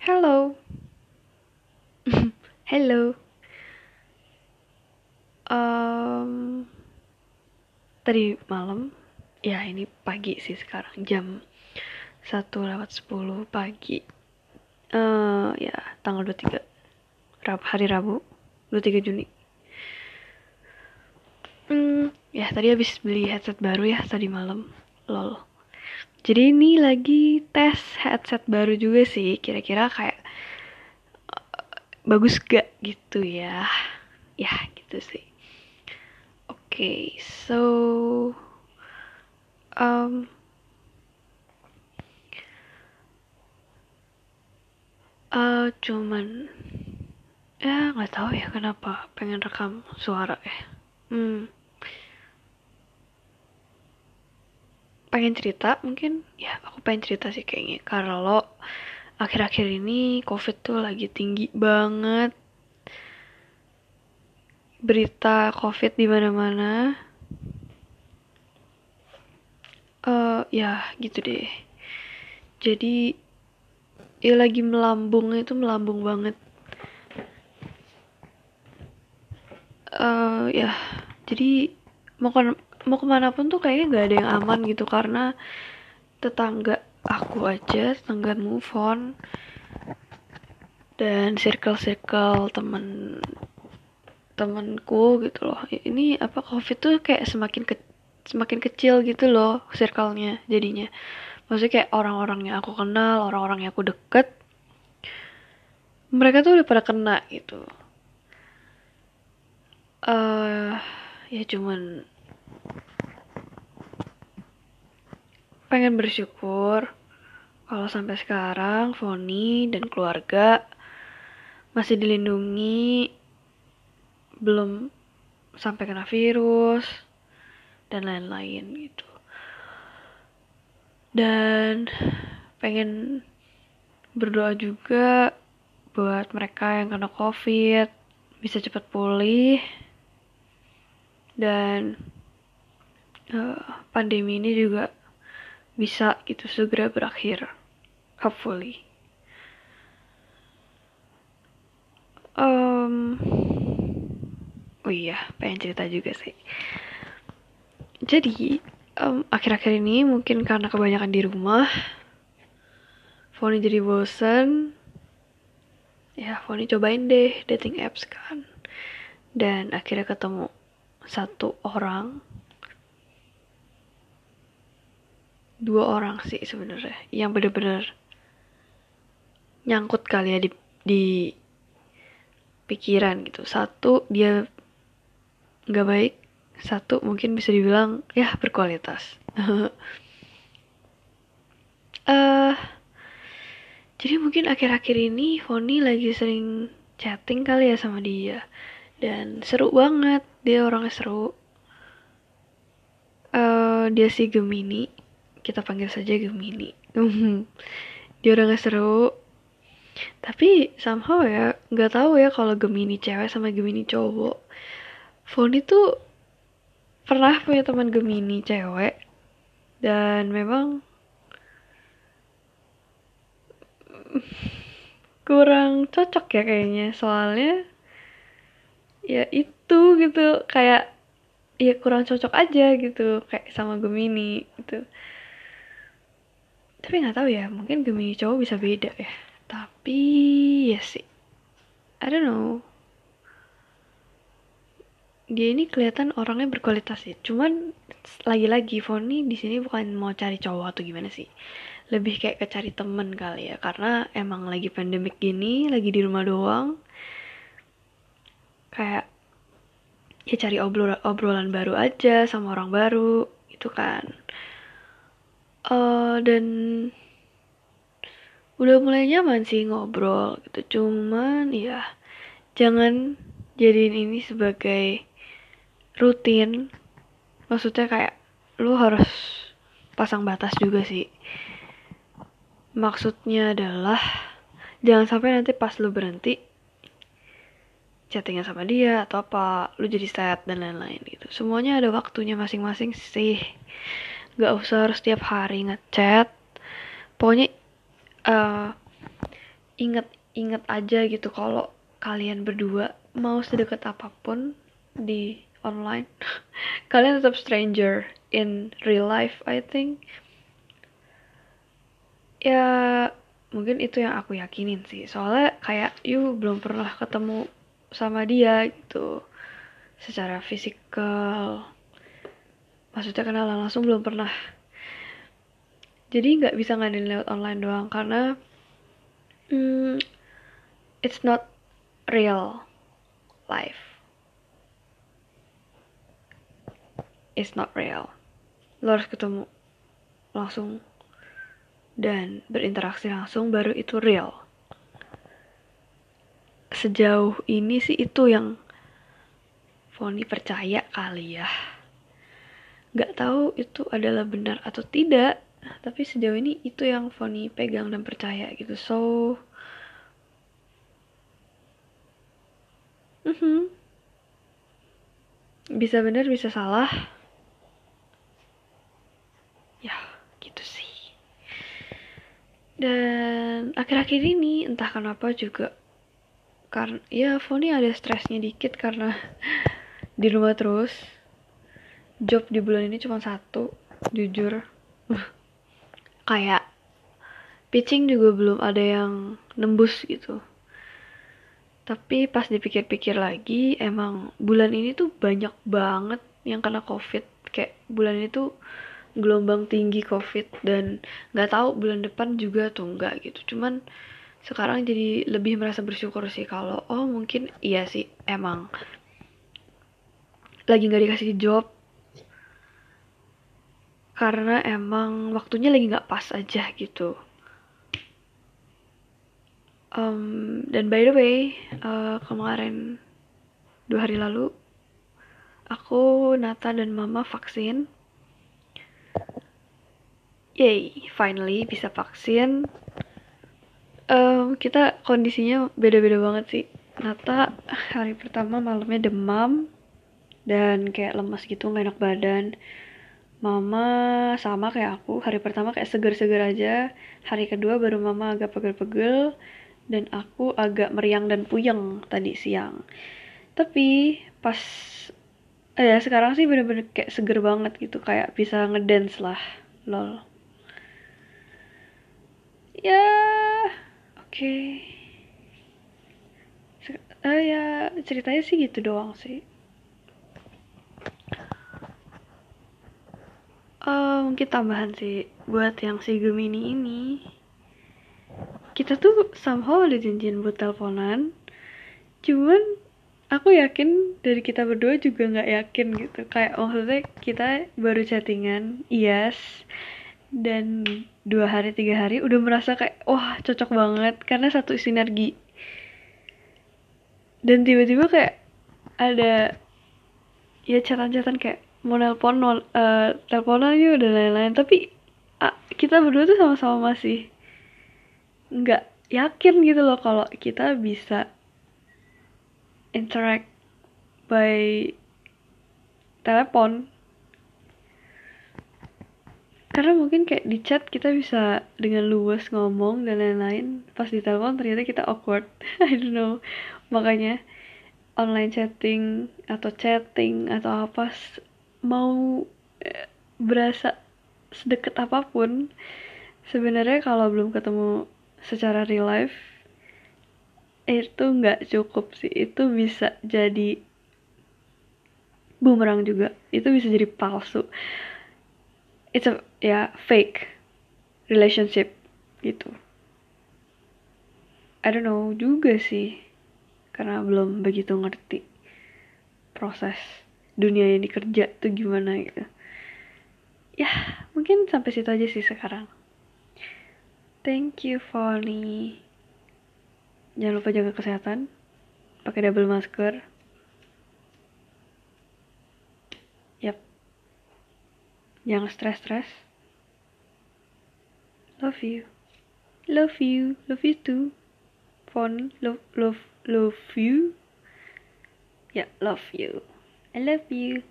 Hello. Hello. Um, tadi malam, ya ini pagi sih sekarang jam 1 lewat 10 pagi. Eh ya, tanggal 23 Rab, hari Rabu 23 Juni. Hmm, ya tadi habis beli headset baru ya tadi malam. Lol. Jadi ini lagi tes headset baru juga sih. Kira-kira kayak eh, bagus gak gitu ya. Ya gitu sih. Oke, so um, eh, cuman ya nggak tahu ya kenapa pengen rekam suara ya. Hmm, pengen cerita mungkin. Ya aku pengen cerita sih kayaknya. Kalau akhir-akhir ini covid tuh lagi tinggi banget. Berita covid di mana-mana. Eh ya gitu deh. Jadi ya lagi melambung itu melambung banget. Eh ya jadi mau mau ke mana pun tuh kayaknya nggak ada yang aman gitu karena tetangga aku aja tetangga move on dan circle-circle temen temenku gitu loh. Ini apa covid tuh kayak semakin ke semakin kecil gitu loh circle-nya jadinya. Maksudnya kayak orang-orang yang aku kenal orang-orang yang aku deket mereka tuh udah pada kena gitu. Eh ya cuman pengen bersyukur kalau sampai sekarang Foni dan keluarga masih dilindungi belum sampai kena virus dan lain-lain gitu. Dan pengen berdoa juga buat mereka yang kena covid bisa cepat pulih. Dan eh, pandemi ini juga bisa gitu segera berakhir. Hopefully. Em, oh iya pengen cerita juga sih. Jadi akhir-akhir ini mungkin karena kebanyakan di rumah Foni jadi bosen. Ya Foni cobain deh dating apps kan. Dan akhirnya ketemu satu orang dua orang sih sebenarnya yang bener-bener nyangkut kali ya di di pikiran gitu. Satu dia nggak baik. Satu mungkin bisa dibilang ya berkualitas. Eh jadi mungkin akhir-akhir ini Foni lagi sering chatting kali ya sama dia. Dan seru banget. Dia orangnya seru. Eh dia si Gemini kita panggil saja Gemini. Dia orangnya seru. Tapi somehow ya nggak tahu ya kalau Gemini cewek sama Gemini cowok. Foni tuh pernah punya teman Gemini cewek dan memang kurang cocok ya kayaknya. Soalnya ya itu gitu kayak ya kurang cocok aja gitu kayak sama Gemini gitu tapi nggak tahu ya mungkin Gemini cowok bisa beda ya. Tapi ya sih. I don't know. Dia ini kelihatan orangnya berkualitas sih. Cuman lagi-lagi Foni di sini bukan mau cari cowok atau gimana sih. Lebih kayak ke cari temen kali ya. Karena emang lagi pandemik gini lagi di rumah doang. Kayak ya cari obrol obrolan baru aja sama orang baru itu kan eh dan udah mulai nyaman sih ngobrol gitu. Cuman ya jangan jadiin ini sebagai rutin. Maksudnya kayak lu harus pasang batas juga sih. Maksudnya adalah jangan sampai nanti pas lu berhenti chattingan sama dia atau apa lu jadi sad dan lain-lain gitu. Semuanya ada waktunya masing-masing sih nggak usah harus tiap hari ngechat. Pokoknya eh inget-inget aja gitu kalau kalian berdua mau sedekat apa pun di online kalian tetap stranger in real life I think. Ya mungkin itu yang aku yakinin sih. Soalnya kayak you belum pernah ketemu sama dia gitu. Secara fisikal maksudnya kenalan langsung belum pernah. Jadi nggak bisa ngadain lewat online doang karena hmm, it's not real life. It's not real. Lo harus ketemu langsung dan berinteraksi langsung baru itu real. Sejauh ini sih itu yang Foni percaya kali ya nggak tahu itu adalah benar atau tidak tapi sejauh ini itu yang Foni pegang dan percaya gitu. So mm -hmm. bisa benar bisa salah. Ya gitu sih. Dan akhir-akhir ini entah kenapa juga karena ya Foni ada stresnya dikit karena di rumah terus job di bulan ini cuma satu jujur. Kayak pitching juga belum ada yang nembus gitu. Tapi pas dipikir-pikir lagi emang bulan ini tuh banyak banget yang kena covid. Kayak bulan ini tuh gelombang tinggi covid dan nggak tahu bulan depan juga tuh enggak gitu. Cuman sekarang jadi lebih merasa bersyukur sih kalau oh mungkin iya sih emang lagi nggak dikasih job karena emang waktunya lagi nggak pas aja gitu. Um, dan by the way, uh, kemarin dua hari lalu aku, Nata dan Mama vaksin. Yay, finally bisa vaksin. Um, kita kondisinya beda-beda banget sih. Nata hari pertama malamnya demam dan kayak lemas gitu, nggak enak badan Mama sama kayak aku, hari pertama kayak seger-seger aja, hari kedua baru mama agak pegel-pegel, dan aku agak meriang dan puyeng tadi siang. Tapi pas eh, ya sekarang sih bener-bener kayak seger banget gitu, kayak bisa ngedance lah, lol. Ya, oke. Okay. Uh, ya ceritanya sih gitu doang sih. Uh, mungkin tambahan sih buat yang si Gemini ini. Kita tuh somehow ada janjian buat teleponan. Cuman aku yakin dari kita berdua juga nggak yakin gitu. Kayak maksudnya kita baru chattingan yes. Dan dua hari tiga hari udah merasa kayak wah cocok banget. Karena satu sinergi. Dan tiba-tiba kayak ada ya catatan-catatan kayak mau nelpon uh, eh, teleponan yuk dan lain-lain. Tapi uh, kita berdua tuh sama-sama masih nggak yakin gitu loh kalau kita bisa interact by telepon. Karena mungkin kayak di chat kita bisa dengan luas ngomong dan lain-lain. Pas di telepon ternyata kita awkward. I don't know. Makanya online chatting atau chatting atau apa mau eh, berasa sedekat apa pun sebenarnya kalau belum ketemu secara real life itu nggak cukup sih. Itu bisa jadi bumerang juga. Itu bisa jadi palsu. It's a ya fake relationship gitu. I don't know juga sih karena belum begitu ngerti proses dunia yang dikerja tuh gimana gitu. Ya mungkin sampai situ aja sih sekarang. Thank you Foni jangan lupa jaga kesehatan. Pakai double masker. Yap. Jangan stres-stres. Love you. Love you. Love you too. Fon love love love you. Ya yeah, love you I love you.